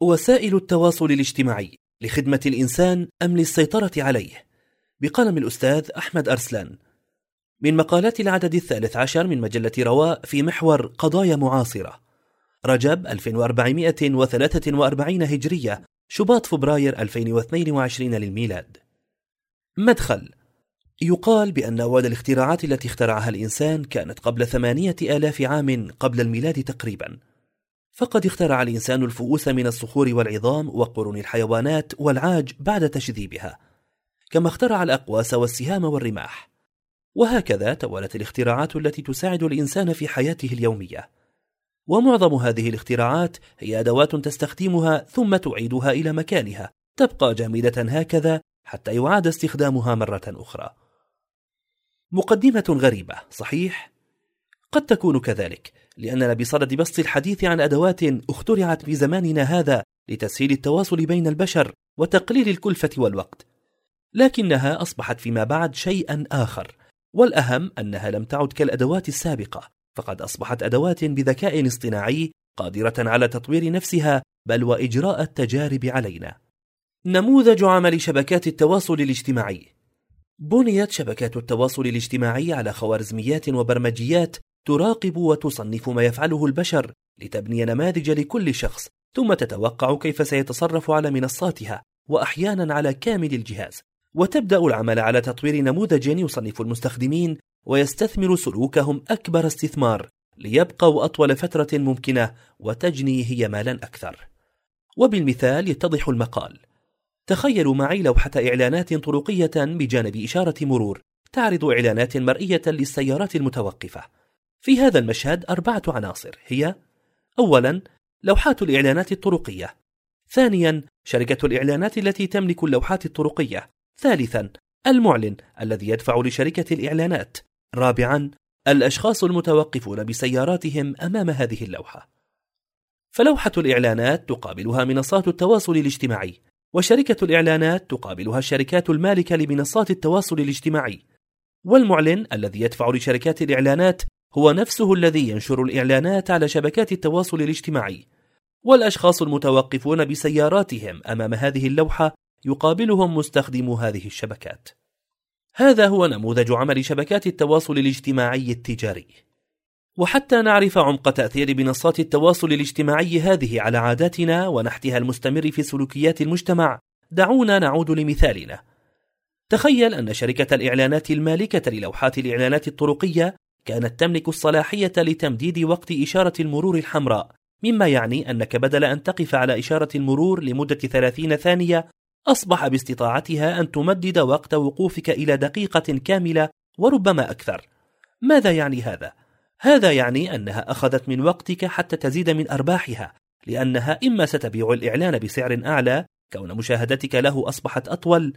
وسائل التواصل الاجتماعي لخدمة الإنسان أم للسيطرة عليه. بقلم الأستاذ أحمد أرسلان. من مقالات العدد الثالث عشر من مجلة رواء في محور قضايا معاصرة. رجب 1443 هجرية شباط فبراير 2022 للميلاد. مدخل يقال بأن أول الاختراعات التي اخترعها الإنسان كانت قبل ثمانية آلاف عام قبل الميلاد تقريبا. فقد اخترع الإنسان الفؤوس من الصخور والعظام وقرون الحيوانات والعاج بعد تشذيبها كما اخترع الأقواس والسهام والرماح. وهكذا توالت الاختراعات التي تساعد الإنسان في حياته اليومية. ومعظم هذه الاختراعات هي أدوات تستخدمها ثم تعيدها إلى مكانها تبقى جامدة هكذا حتى يعاد استخدامها مرة أخرى. مقدمة غريبة صحيح؟ قد تكون كذلك. لأننا بصدد بسط الحديث عن أدوات اخترعت في زماننا هذا لتسهيل التواصل بين البشر وتقليل الكلفة والوقت. لكنها أصبحت فيما بعد شيئا آخر والأهم أنها لم تعد كالأدوات السابقة فقد أصبحت أدوات بذكاء اصطناعي قادرة على تطوير نفسها بل وإجراء التجارب علينا. نموذج عمل شبكات التواصل الاجتماعي. بنيت شبكات التواصل الاجتماعي على خوارزميات وبرمجيات تراقب وتصنف ما يفعله البشر لتبني نماذج لكل شخص ثم تتوقع كيف سيتصرف على منصاتها وأحيانا على كامل الجهاز. وتبدأ العمل على تطوير نموذج يصنف المستخدمين ويستثمر سلوكهم أكبر استثمار ليبقوا أطول فترة ممكنة وتجني هي مالا أكثر. وبالمثال يتضح المقال تخيلوا معي لوحة إعلانات طرقية بجانب إشارة مرور تعرض إعلانات مرئية للسيارات المتوقفة. في هذا المشهد أربعة عناصر هي أولا لوحات الإعلانات الطرقية. ثانيا شركة الإعلانات التي تملك اللوحات الطرقية. ثالثا المعلن الذي يدفع لشركة الإعلانات. رابعا الأشخاص المتوقفون بسياراتهم أمام هذه اللوحة. فلوحة الإعلانات تقابلها منصات التواصل الاجتماعي وشركة الإعلانات تقابلها الشركات المالكة لمنصات التواصل الاجتماعي. والمعلن الذي يدفع لشركات الإعلانات هو نفسه الذي ينشر الإعلانات على شبكات التواصل الاجتماعي. والأشخاص المتوقفون بسياراتهم أمام هذه اللوحة يقابلهم مستخدمو هذه الشبكات. هذا هو نموذج عمل شبكات التواصل الاجتماعي التجاري. وحتى نعرف عمق تأثير منصات التواصل الاجتماعي هذه على عاداتنا ونحتها المستمر في سلوكيات المجتمع دعونا نعود لمثالنا. تخيل أن شركة الإعلانات المالكة للوحات الإعلانات الطرقية كانت تملك الصلاحية لتمديد وقت إشارة المرور الحمراء مما يعني أنك بدل أن تقف على إشارة المرور لمدة 30 ثانية أصبح باستطاعتها أن تمدد وقت وقوفك إلى دقيقة كاملة وربما أكثر ماذا يعني هذا؟ هذا يعني أنها أخذت من وقتك حتى تزيد من أرباحها لأنها إما ستبيع الإعلان بسعر أعلى كون مشاهدتك له أصبحت أطول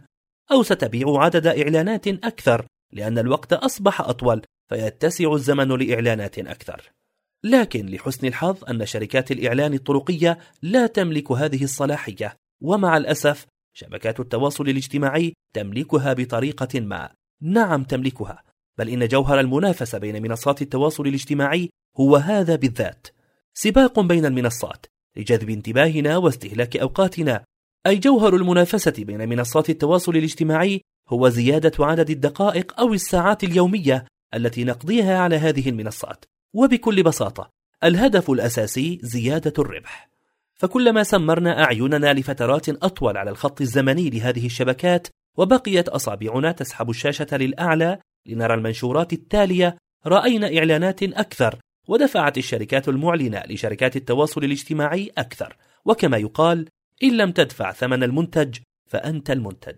أو ستبيع عدد إعلانات أكثر لأن الوقت أصبح أطول فيتسع الزمن لإعلانات أكثر. لكن لحسن الحظ أن شركات الإعلان الطرقية لا تملك هذه الصلاحية ومع الأسف شبكات التواصل الاجتماعي تملكها بطريقة ما. نعم تملكها بل إن جوهر المنافسة بين منصات التواصل الاجتماعي هو هذا بالذات. سباق بين المنصات لجذب انتباهنا واستهلاك أوقاتنا. أي جوهر المنافسة بين منصات التواصل الاجتماعي هو زيادة عدد الدقائق أو الساعات اليومية التي نقضيها على هذه المنصات. وبكل بساطة الهدف الأساسي زيادة الربح. فكلما سمرنا أعيننا لفترات أطول على الخط الزمني لهذه الشبكات وبقيت أصابعنا تسحب الشاشة للأعلى لنرى المنشورات التالية رأينا إعلانات أكثر ودفعت الشركات المعلنة لشركات التواصل الاجتماعي أكثر. وكما يقال إن لم تدفع ثمن المنتج فأنت المنتج.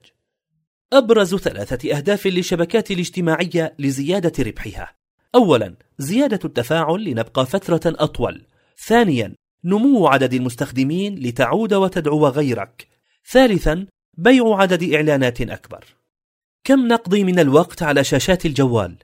أبرز ثلاثة أهداف للشبكات الاجتماعية لزيادة ربحها. أولا زيادة التفاعل لنبقى فترة أطول. ثانيا نمو عدد المستخدمين لتعود وتدعو غيرك. ثالثا بيع عدد إعلانات أكبر. كم نقضي من الوقت على شاشات الجوال؟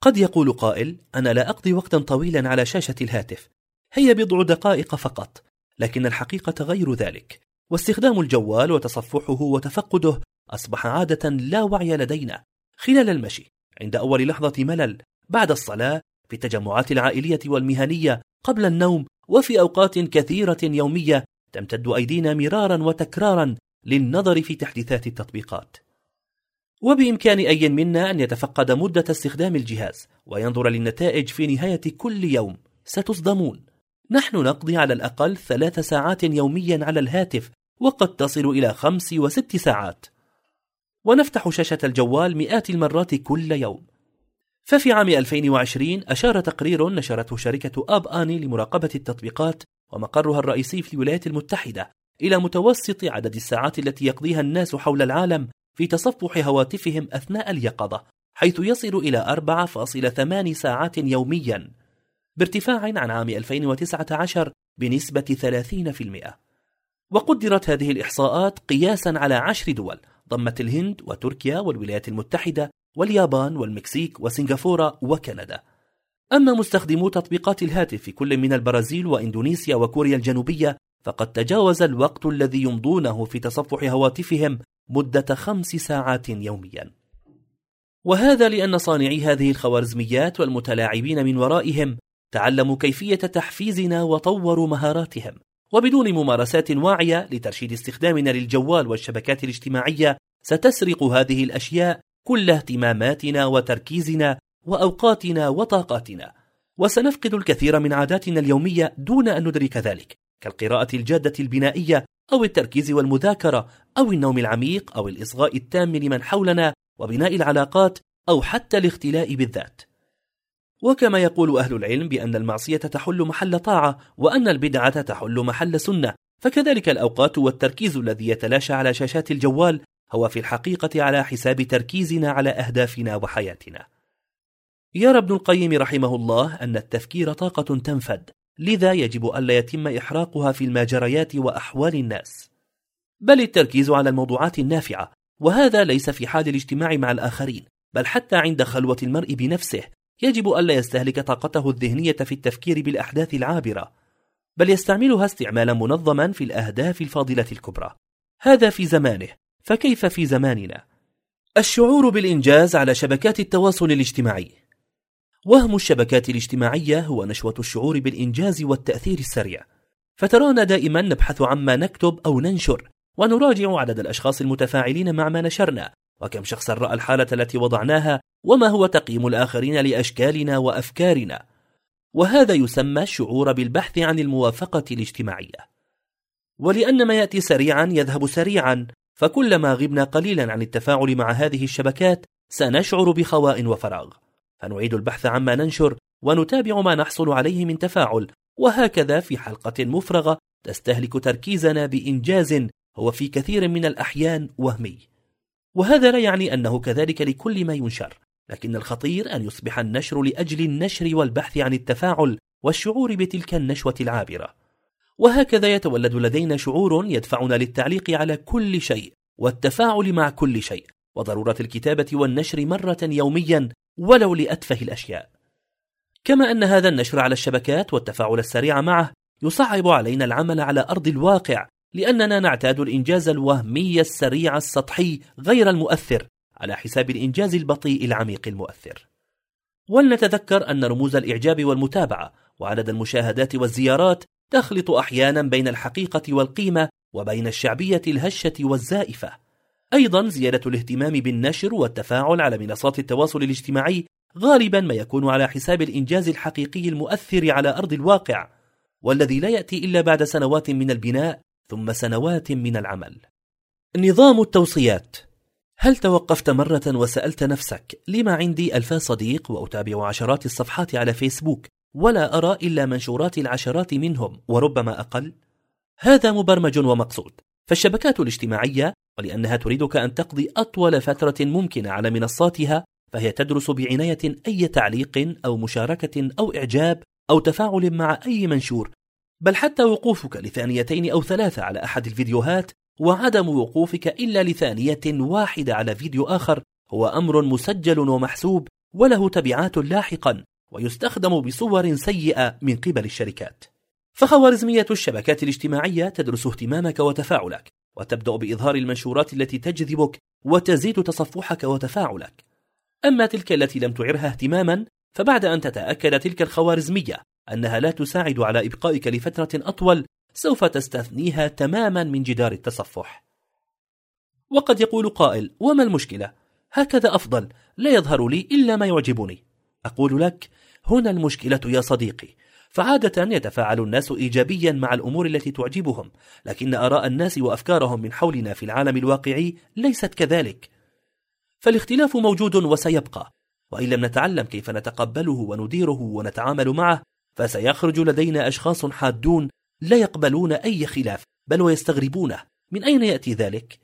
قد يقول قائل أنا لا أقضي وقتا طويلا على شاشة الهاتف. هي بضع دقائق فقط لكن الحقيقة غير ذلك. واستخدام الجوال وتصفحه وتفقده أصبح عادة لا وعي لدينا خلال المشي عند أول لحظة ملل بعد الصلاة في التجمعات العائلية والمهنية قبل النوم وفي أوقات كثيرة يومية تمتد أيدينا مرارا وتكرارا للنظر في تحديثات التطبيقات. وبإمكان أي منا أن يتفقد مدة استخدام الجهاز وينظر للنتائج في نهاية كل يوم ستصدمون. نحن نقضي على الأقل ثلاث ساعات يوميا على الهاتف وقد تصل إلى خمس وست ساعات. ونفتح شاشة الجوال مئات المرات كل يوم. ففي عام 2020 أشار تقرير نشرته شركة آب آني لمراقبة التطبيقات ومقرها الرئيسي في الولايات المتحدة إلى متوسط عدد الساعات التي يقضيها الناس حول العالم في تصفح هواتفهم أثناء اليقظة حيث يصل إلى 4.8 ساعات يوميا بارتفاع عن عام 2019 بنسبة 30% وقدرت هذه الإحصاءات قياسا على عشر دول ضمت الهند وتركيا والولايات المتحدة واليابان والمكسيك وسنغافورة وكندا. أما مستخدمو تطبيقات الهاتف في كل من البرازيل وإندونيسيا وكوريا الجنوبية فقد تجاوز الوقت الذي يمضونه في تصفح هواتفهم مدة خمس ساعات يوميا. وهذا لأن صانعي هذه الخوارزميات والمتلاعبين من ورائهم تعلموا كيفية تحفيزنا وطوروا مهاراتهم. وبدون ممارسات واعية لترشيد استخدامنا للجوال والشبكات الاجتماعية ستسرق هذه الأشياء كل اهتماماتنا وتركيزنا وأوقاتنا وطاقاتنا. وسنفقد الكثير من عاداتنا اليومية دون أن ندرك ذلك كالقراءة الجادة البنائية أو التركيز والمذاكرة أو النوم العميق أو الإصغاء التام لمن حولنا وبناء العلاقات أو حتى الاختلاء بالذات. وكما يقول أهل العلم بأن المعصية تحل محل طاعة وأن البدعة تحل محل سنة. فكذلك الأوقات والتركيز الذي يتلاشى على شاشات الجوال هو في الحقيقة على حساب تركيزنا على أهدافنا وحياتنا. يرى ابن القيم رحمه الله أن التفكير طاقة تنفد لذا يجب ألا يتم إحراقها في المجريات وأحوال الناس. بل التركيز على الموضوعات النافعة وهذا ليس في حال الاجتماع مع الآخرين بل حتى عند خلوة المرء بنفسه يجب ألا يستهلك طاقته الذهنية في التفكير بالأحداث العابرة بل يستعملها استعمالا منظما في الأهداف الفاضلة الكبرى. هذا في زمانه فكيف في زماننا؟ الشعور بالإنجاز على شبكات التواصل الاجتماعي. وهم الشبكات الاجتماعية هو نشوة الشعور بالإنجاز والتأثير السريع. فترانا دائما نبحث عما نكتب أو ننشر ونراجع عدد الأشخاص المتفاعلين مع ما نشرنا. وكم شخصا رأى الحالة التي وضعناها وما هو تقييم الآخرين لأشكالنا وأفكارنا. وهذا يسمى الشعور بالبحث عن الموافقة الاجتماعية. ولأن ما يأتي سريعا يذهب سريعا فكلما غبنا قليلا عن التفاعل مع هذه الشبكات سنشعر بخواء وفراغ. فنعيد البحث عما ننشر ونتابع ما نحصل عليه من تفاعل. وهكذا في حلقة مفرغة تستهلك تركيزنا بإنجاز هو في كثير من الأحيان وهمي. وهذا لا يعني أنه كذلك لكل ما ينشر لكن الخطير أن يصبح النشر لأجل النشر والبحث عن التفاعل والشعور بتلك النشوة العابرة. وهكذا يتولد لدينا شعور يدفعنا للتعليق على كل شيء والتفاعل مع كل شيء وضرورة الكتابة والنشر مرة يوميا ولو لأتفه الأشياء. كما أن هذا النشر على الشبكات والتفاعل السريع معه يصعب علينا العمل على أرض الواقع لأننا نعتاد الإنجاز الوهمي السريع السطحي غير المؤثر على حساب الإنجاز البطيء العميق المؤثر. ولنتذكر أن رموز الإعجاب والمتابعة وعدد المشاهدات والزيارات تخلط أحيانا بين الحقيقة والقيمة وبين الشعبية الهشة والزائفة. أيضا زيادة الاهتمام بالنشر والتفاعل على منصات التواصل الاجتماعي غالبا ما يكون على حساب الإنجاز الحقيقي المؤثر على أرض الواقع والذي لا يأتي إلا بعد سنوات من البناء ثم سنوات من العمل. نظام التوصيات. هل توقفت مرة وسألت نفسك لما عندي ألف صديق وأتابع عشرات الصفحات على فيسبوك ولا أرى إلا منشورات العشرات منهم وربما أقل؟ هذا مبرمج ومقصود. فالشبكات الاجتماعية ولأنها تريدك أن تقضي أطول فترة ممكنة على منصاتها فهي تدرس بعناية أي تعليق أو مشاركة أو إعجاب أو تفاعل مع أي منشور بل حتى وقوفك لثانيتين أو ثلاثة على أحد الفيديوهات وعدم وقوفك إلا لثانية واحدة على فيديو آخر هو أمر مسجل ومحسوب وله تبعات لاحقا ويستخدم بصور سيئة من قبل الشركات. فخوارزمية الشبكات الاجتماعية تدرس اهتمامك وتفاعلك وتبدأ بإظهار المنشورات التي تجذبك وتزيد تصفحك وتفاعلك. أما تلك التي لم تعرها اهتماما فبعد أن تتأكد تلك الخوارزمية أنها لا تساعد على إبقائك لفترة أطول سوف تستثنيها تماما من جدار التصفح. وقد يقول قائل وما المشكلة؟ هكذا أفضل لا يظهر لي إلا ما يعجبني. أقول لك هنا المشكلة يا صديقي. فعادة يتفاعل الناس إيجابيا مع الأمور التي تعجبهم لكن آراء الناس وأفكارهم من حولنا في العالم الواقعي ليست كذلك. فالاختلاف موجود وسيبقى وإن لم نتعلم كيف نتقبله ونديره ونتعامل معه فسيخرج لدينا أشخاص حادون لا يقبلون أي خلاف بل ويستغربونه. من أين يأتي ذلك؟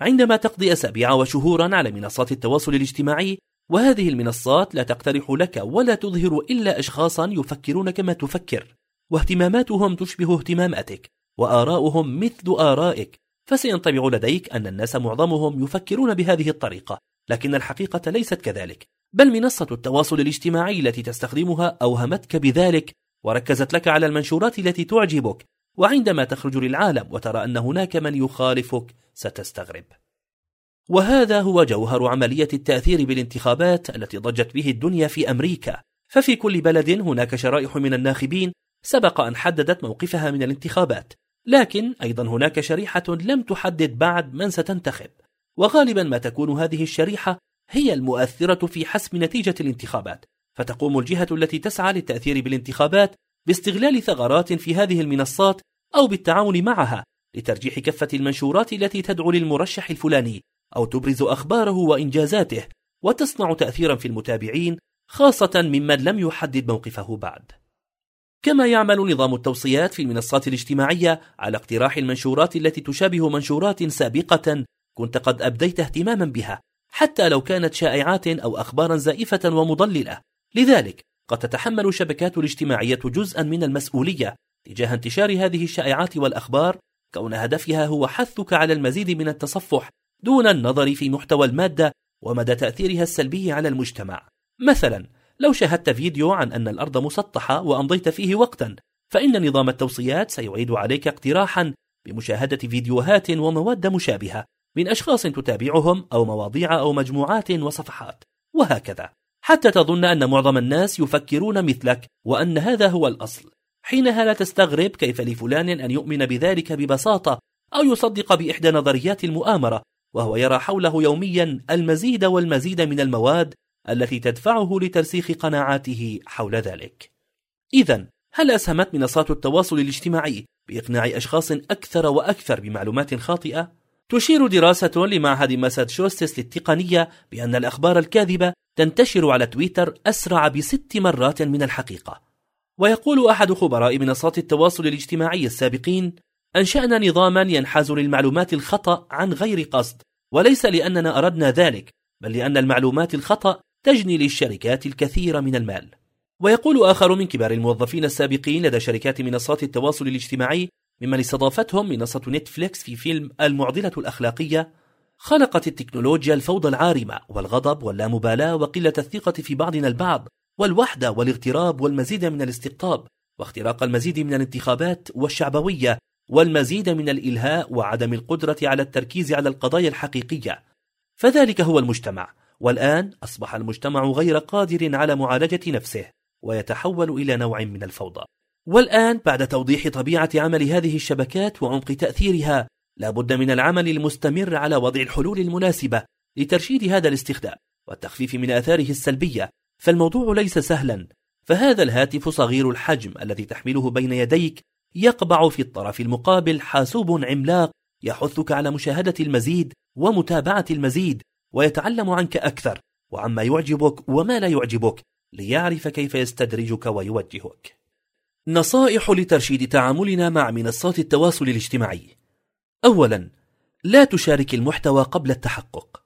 عندما تقضي أسابيع وشهورا على منصات التواصل الاجتماعي وهذه المنصات لا تقترح لك ولا تظهر إلا أشخاصا يفكرون كما تفكر واهتماماتهم تشبه اهتماماتك وآراؤهم مثل آرائك. فسينطبع لديك أن الناس معظمهم يفكرون بهذه الطريقة لكن الحقيقة ليست كذلك. بل منصة التواصل الاجتماعي التي تستخدمها أوهمتك بذلك وركزت لك على المنشورات التي تعجبك وعندما تخرج للعالم وترى أن هناك من يخالفك ستستغرب. وهذا هو جوهر عملية التأثير بالانتخابات التي ضجت به الدنيا في أمريكا. ففي كل بلد هناك شرائح من الناخبين سبق أن حددت موقفها من الانتخابات. لكن أيضا هناك شريحة لم تحدد بعد من ستنتخب. وغالبا ما تكون هذه الشريحة هي المؤثرة في حسم نتيجة الانتخابات فتقوم الجهة التي تسعى للتأثير بالانتخابات باستغلال ثغرات في هذه المنصات أو بالتعاون معها لترجيح كفة المنشورات التي تدعو للمرشح الفلاني أو تبرز أخباره وإنجازاته وتصنع تأثيرا في المتابعين خاصة ممن لم يحدد موقفه بعد. كما يعمل نظام التوصيات في المنصات الاجتماعية على اقتراح المنشورات التي تشابه منشورات سابقة كنت قد أبديت اهتماما بها. حتى لو كانت شائعات أو أخبارا زائفة ومضللة. لذلك قد تتحمل الشبكات الاجتماعية جزءا من المسؤولية تجاه انتشار هذه الشائعات والأخبار كون هدفها هو حثك على المزيد من التصفح دون النظر في محتوى المادة ومدى تأثيرها السلبي على المجتمع. مثلا لو شاهدت فيديو عن أن الأرض مسطحة وأمضيت فيه وقتا فإن نظام التوصيات سيعيد عليك اقتراحا بمشاهدة فيديوهات ومواد مشابهة. من أشخاص تتابعهم أو مواضيع أو مجموعات وصفحات. وهكذا. حتى تظن أن معظم الناس يفكرون مثلك وأن هذا هو الأصل. حينها لا تستغرب كيف لفلان أن يؤمن بذلك ببساطة أو يصدق بإحدى نظريات المؤامرة وهو يرى حوله يوميا المزيد والمزيد من المواد التي تدفعه لترسيخ قناعاته حول ذلك. إذا هل أسهمت منصات التواصل الاجتماعي بإقناع أشخاص أكثر وأكثر بمعلومات خاطئة؟ تشير دراسة لمعهد ماساتشوستس للتقنية بأن الأخبار الكاذبة تنتشر على تويتر أسرع بست مرات من الحقيقة. ويقول أحد خبراء منصات التواصل الاجتماعي السابقين أنشأنا نظاما ينحاز للمعلومات الخطأ عن غير قصد وليس لأننا أردنا ذلك بل لأن المعلومات الخطأ تجني للشركات الكثير من المال. ويقول آخر من كبار الموظفين السابقين لدى شركات منصات التواصل الاجتماعي ممن استضافتهم منصة نتفليكس في فيلم المعضلة الأخلاقية خلقت التكنولوجيا الفوضى العارمة والغضب واللامبالاة وقلة الثقة في بعضنا البعض والوحدة والاغتراب والمزيد من الاستقطاب واختراق المزيد من الانتخابات والشعبوية والمزيد من الإلهاء وعدم القدرة على التركيز على القضايا الحقيقية. فذلك هو المجتمع. والآن أصبح المجتمع غير قادر على معالجة نفسه ويتحول إلى نوع من الفوضى. والآن بعد توضيح طبيعة عمل هذه الشبكات وعمق تأثيرها لا بد من العمل المستمر على وضع الحلول المناسبة لترشيد هذا الاستخدام والتخفيف من آثاره السلبية فالموضوع ليس سهلا. فهذا الهاتف صغير الحجم الذي تحمله بين يديك يقبع في الطرف المقابل حاسوب عملاق يحثك على مشاهدة المزيد ومتابعة المزيد ويتعلم عنك أكثر وعما يعجبك وما لا يعجبك ليعرف كيف يستدرجك ويوجهك. نصائح لترشيد تعاملنا مع منصات التواصل الاجتماعي. أولا لا تشارك المحتوى قبل التحقق.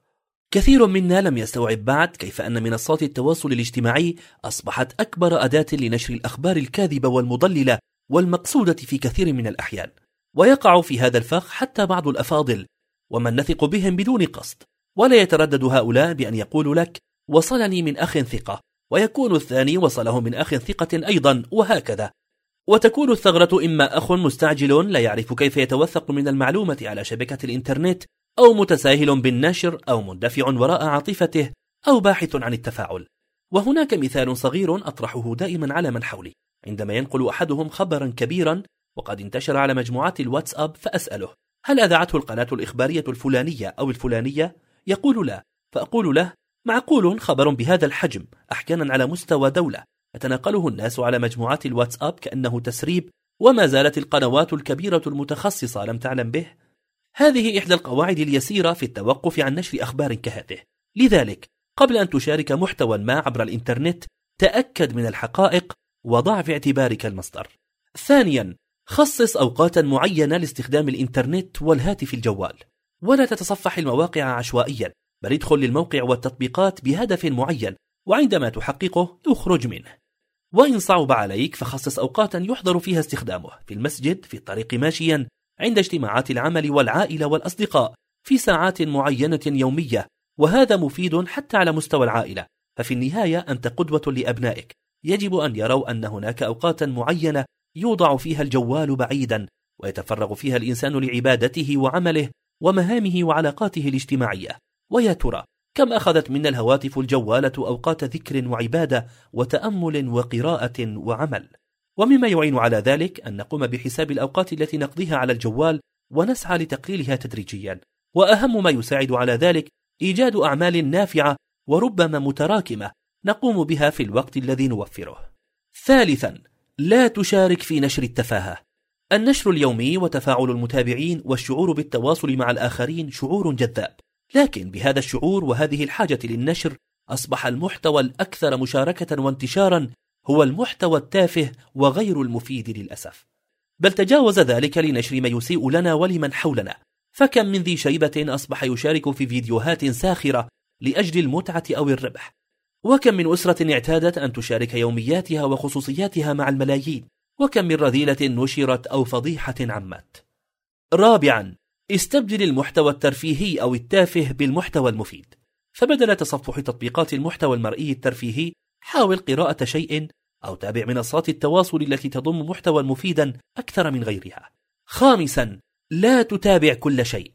كثير منا لم يستوعب بعد كيف أن منصات التواصل الاجتماعي أصبحت أكبر أداة لنشر الأخبار الكاذبة والمضللة والمقصودة في كثير من الأحيان. ويقع في هذا الفخ حتى بعض الأفاضل ومن نثق بهم بدون قصد. ولا يتردد هؤلاء بأن يقولوا لك وصلني من أخ ثقة. ويكون الثاني وصله من أخ ثقة أيضا. وهكذا. وتكون الثغرة إما أخ مستعجل لا يعرف كيف يتوثق من المعلومة على شبكة الإنترنت أو متساهل بالنشر أو مندفع وراء عاطفته أو باحث عن التفاعل. وهناك مثال صغير أطرحه دائما على من حولي. عندما ينقل أحدهم خبرا كبيرا وقد انتشر على مجموعات الواتساب فأسأله هل أذاعته القناة الإخبارية الفلانية أو الفلانية؟ يقول لا. فأقول له معقول خبر بهذا الحجم أحيانا على مستوى دولة. يتناقله الناس على مجموعات الواتساب كأنه تسريب وما زالت القنوات الكبيرة المتخصصة لم تعلم به. هذه إحدى القواعد اليسيرة في التوقف عن نشر أخبار كهذه. لذلك قبل أن تشارك محتوى ما عبر الإنترنت تأكد من الحقائق وضع في اعتبارك المصدر. ثانيا خصص أوقاتا معينة لاستخدام الإنترنت والهاتف الجوال. ولا تتصفح المواقع عشوائيا بل ادخل للموقع والتطبيقات بهدف معين وعندما تحققه اخرج منه. وإن صعب عليك فخصص أوقاتا يحضر فيها استخدامه في المسجد في الطريق ماشيا عند اجتماعات العمل والعائلة والأصدقاء في ساعات معينة يومية وهذا مفيد حتى على مستوى العائلة. ففي النهاية أنت قدوة لأبنائك. يجب أن يروا أن هناك أوقاتا معينة يوضع فيها الجوال بعيدا ويتفرغ فيها الإنسان لعبادته وعمله ومهامه وعلاقاته الاجتماعية. ويا ترى كم أخذت منا الهواتف الجوالة أوقات ذكر وعبادة وتأمل وقراءة وعمل. ومما يعين على ذلك أن نقوم بحساب الأوقات التي نقضيها على الجوال ونسعى لتقليلها تدريجيا. وأهم ما يساعد على ذلك إيجاد أعمال نافعة وربما متراكمة نقوم بها في الوقت الذي نوفره. ثالثا لا تشارك في نشر التفاهة. النشر اليومي وتفاعل المتابعين والشعور بالتواصل مع الآخرين شعور جذاب. لكن بهذا الشعور وهذه الحاجة للنشر أصبح المحتوى الأكثر مشاركة وانتشارا هو المحتوى التافه وغير المفيد للأسف. بل تجاوز ذلك لنشر ما يسيء لنا ولمن حولنا. فكم من ذي شيبة أصبح يشارك في فيديوهات ساخرة لأجل المتعة أو الربح. وكم من أسرة اعتادت أن تشارك يومياتها وخصوصياتها مع الملايين. وكم من رذيلة نشرت أو فضيحة عمت. رابعا استبدل المحتوى الترفيهي أو التافه بالمحتوى المفيد. فبدل تصفح تطبيقات المحتوى المرئي الترفيهي حاول قراءة شيء أو تابع منصات التواصل التي تضم محتوى مفيدا أكثر من غيرها. خامسا لا تتابع كل شيء.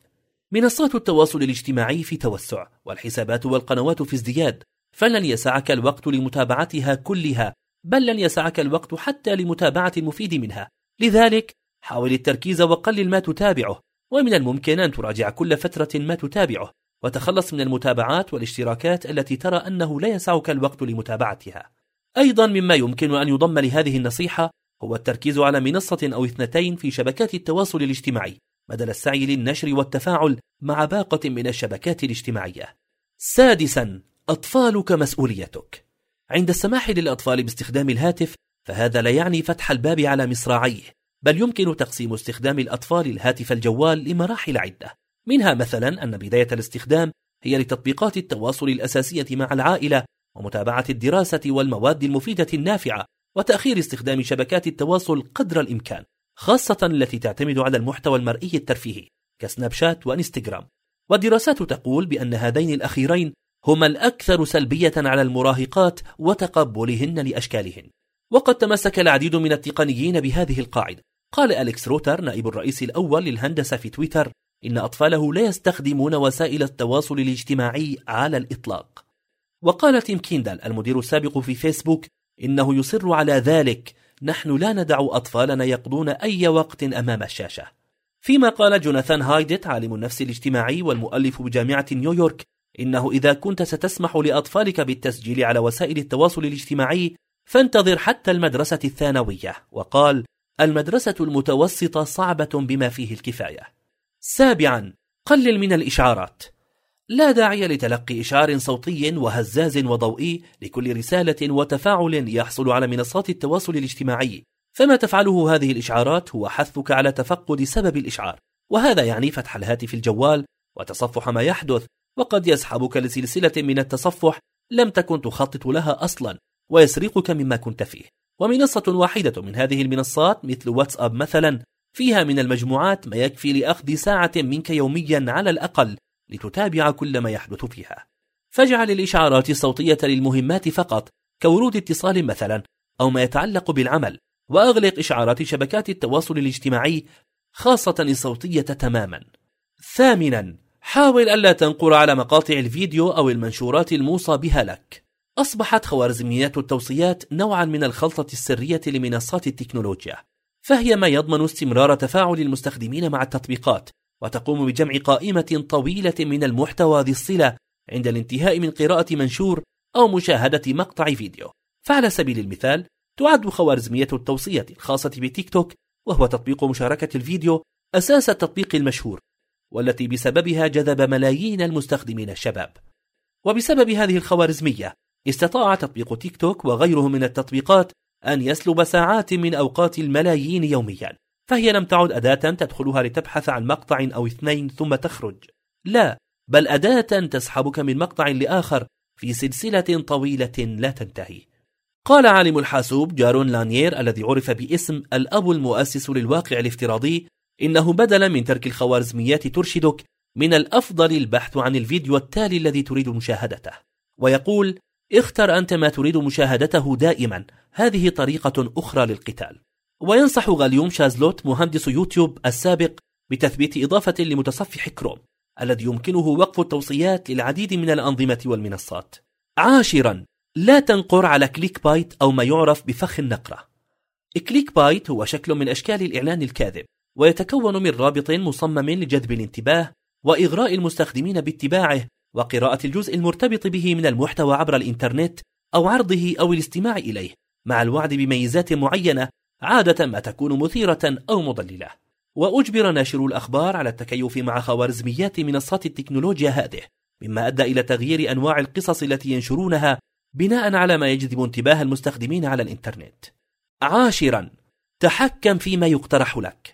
منصات التواصل الاجتماعي في توسع والحسابات والقنوات في ازدياد. فلن يسعك الوقت لمتابعتها كلها بل لن يسعك الوقت حتى لمتابعة المفيد منها. لذلك حاول التركيز وقلل ما تتابعه. ومن الممكن أن تراجع كل فترة ما تتابعه وتخلص من المتابعات والاشتراكات التي ترى أنه لا يسعك الوقت لمتابعتها. أيضا مما يمكن أن يضم لهذه النصيحة هو التركيز على منصة أو اثنتين في شبكات التواصل الاجتماعي بدل السعي للنشر والتفاعل مع باقة من الشبكات الاجتماعية. سادسا أطفالك مسؤوليتك. عند السماح للأطفال باستخدام الهاتف فهذا لا يعني فتح الباب على مصراعيه. بل يمكن تقسيم استخدام الأطفال الهاتف الجوال لمراحل عدة. منها مثلا أن بداية الاستخدام هي لتطبيقات التواصل الأساسية مع العائلة ومتابعة الدراسة والمواد المفيدة النافعة وتأخير استخدام شبكات التواصل قدر الإمكان خاصة التي تعتمد على المحتوى المرئي الترفيهي كسناب شات وإنستغرام. والدراسات تقول بأن هذين الأخيرين هما الأكثر سلبية على المراهقات وتقبلهن لأشكالهن. وقد تمسك العديد من التقنيين بهذه القاعدة. قال أليكس روتر نائب الرئيس الأول للهندسة في تويتر إن أطفاله لا يستخدمون وسائل التواصل الاجتماعي على الإطلاق. وقال تيم كيندل المدير السابق في فيسبوك إنه يصر على ذلك نحن لا ندع أطفالنا يقضون أي وقت أمام الشاشة. فيما قال جوناثان هايدت عالم النفس الاجتماعي والمؤلف بجامعة نيويورك إنه إذا كنت ستسمح لأطفالك بالتسجيل على وسائل التواصل الاجتماعي فانتظر حتى المدرسة الثانوية. وقال المدرسة المتوسطة صعبة بما فيه الكفاية. سابعا قلل من الإشعارات. لا داعي لتلقي إشعار صوتي وهزاز وضوئي لكل رسالة وتفاعل يحصل على منصات التواصل الاجتماعي. فما تفعله هذه الإشعارات هو حثك على تفقد سبب الإشعار. وهذا يعني فتح الهاتف الجوال وتصفح ما يحدث وقد يسحبك لسلسلة من التصفح لم تكن تخطط لها أصلا ويسرقك مما كنت فيه. ومنصة واحدة من هذه المنصات مثل واتساب مثلا فيها من المجموعات ما يكفي لأخذ ساعة منك يوميا على الأقل لتتابع كل ما يحدث فيها. فاجعل الإشعارات الصوتية للمهمات فقط كورود اتصال مثلا أو ما يتعلق بالعمل وأغلق إشعارات شبكات التواصل الاجتماعي خاصة الصوتية تماما. ثامنا حاول ألا تنقر على مقاطع الفيديو أو المنشورات الموصى بها لك. أصبحت خوارزميات التوصيات نوعا من الخلطة السرية لمنصات التكنولوجيا فهي ما يضمن استمرار تفاعل المستخدمين مع التطبيقات وتقوم بجمع قائمة طويلة من المحتوى ذي الصلة عند الانتهاء من قراءة منشور أو مشاهدة مقطع فيديو. فعلى سبيل المثال تعد خوارزمية التوصية الخاصة بتيك توك وهو تطبيق مشاركة الفيديو أساس التطبيق المشهور والتي بسببها جذب ملايين المستخدمين الشباب. وبسبب هذه الخوارزمية استطاع تطبيق تيك توك وغيره من التطبيقات أن يسلب ساعات من أوقات الملايين يوميا فهي لم تعد أداة تدخلها لتبحث عن مقطع أو اثنين ثم تخرج. لا بل أداة تسحبك من مقطع لآخر في سلسلة طويلة لا تنتهي. قال عالم الحاسوب جارون لانيير الذي عرف باسم الأب المؤسس للواقع الافتراضي إنه بدلا من ترك الخوارزميات ترشدك من الأفضل البحث عن الفيديو التالي الذي تريد مشاهدته ويقول اختر أنت ما تريد مشاهدته دائما. هذه طريقة أخرى للقتال. وينصح غاليوم شازلوت مهندس يوتيوب السابق بتثبيت إضافة لمتصفح كروم الذي يمكنه وقف التوصيات للعديد من الأنظمة والمنصات. عاشرا لا تنقر على click bait أو ما يعرف بفخ النقرة. click bait هو شكل من أشكال الإعلان الكاذب ويتكون من رابط مصمم لجذب الانتباه وإغراء المستخدمين باتباعه وقراءة الجزء المرتبط به من المحتوى عبر الإنترنت أو عرضه أو الاستماع إليه. مع الوعد بميزات معينة عادة ما تكون مثيرة أو مضللة. وأجبر ناشرو الأخبار على التكيف مع خوارزميات منصات التكنولوجيا هذه مما أدى إلى تغيير أنواع القصص التي ينشرونها بناء على ما يجذب انتباه المستخدمين على الإنترنت. عاشرا تحكم فيما يقترح لك.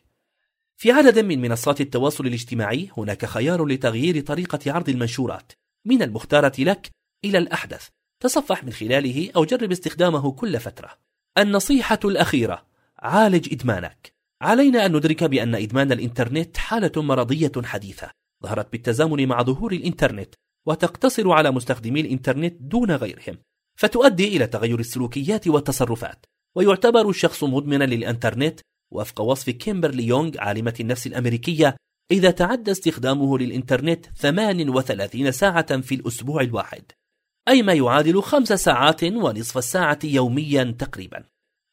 في عدد من منصات التواصل الاجتماعي هناك خيار لتغيير طريقة عرض المنشورات. من المختارة لك إلى الأحدث. تصفح من خلاله أو جرب استخدامه كل فترة. النصيحة الأخيرة عالج إدمانك. علينا أن ندرك بأن إدمان الإنترنت حالة مرضية حديثة. ظهرت بالتزامن مع ظهور الإنترنت وتقتصر على مستخدمي الإنترنت دون غيرهم فتؤدي إلى تغير السلوكيات والتصرفات. ويعتبر الشخص مدمنا للإنترنت وفق وصف كيمبرلي يونغ عالمة النفس الأمريكية إذا تعدى استخدامه للإنترنت 38 ساعة في الأسبوع الواحد أي ما يعادل خمس ساعات ونصف الساعة يوميا تقريبا.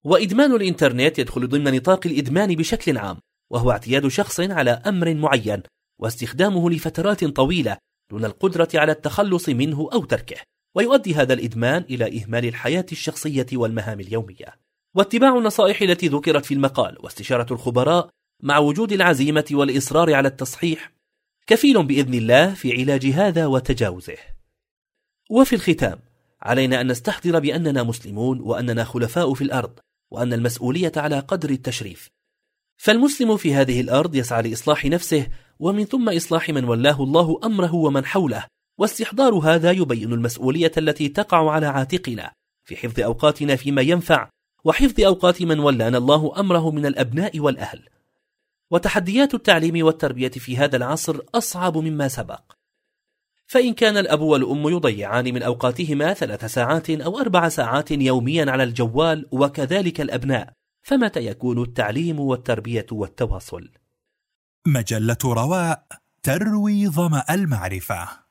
وإدمان الإنترنت يدخل ضمن نطاق الإدمان بشكل عام وهو اعتياد شخص على أمر معين واستخدامه لفترات طويلة دون القدرة على التخلص منه أو تركه. ويؤدي هذا الإدمان إلى إهمال الحياة الشخصية والمهام اليومية. واتباع النصائح التي ذكرت في المقال واستشارة الخبراء مع وجود العزيمة والإصرار على التصحيح كفيل بإذن الله في علاج هذا وتجاوزه. وفي الختام علينا أن نستحضر بأننا مسلمون وأننا خلفاء في الأرض وأن المسؤولية على قدر التشريف. فالمسلم في هذه الأرض يسعى لإصلاح نفسه ومن ثم إصلاح من ولاه الله أمره ومن حوله واستحضار هذا يبين المسؤولية التي تقع على عاتقنا في حفظ أوقاتنا فيما ينفع وحفظ أوقات من ولانا الله أمره من الأبناء والأهل. وتحديات التعليم والتربية في هذا العصر أصعب مما سبق. فإن كان الأب والأم يضيعان من أوقاتهما ثلاث ساعات أو أربع ساعات يوميا على الجوال وكذلك الأبناء فمتى يكون التعليم والتربية والتواصل؟ مجلة رواء تروي ظمأ المعرفة.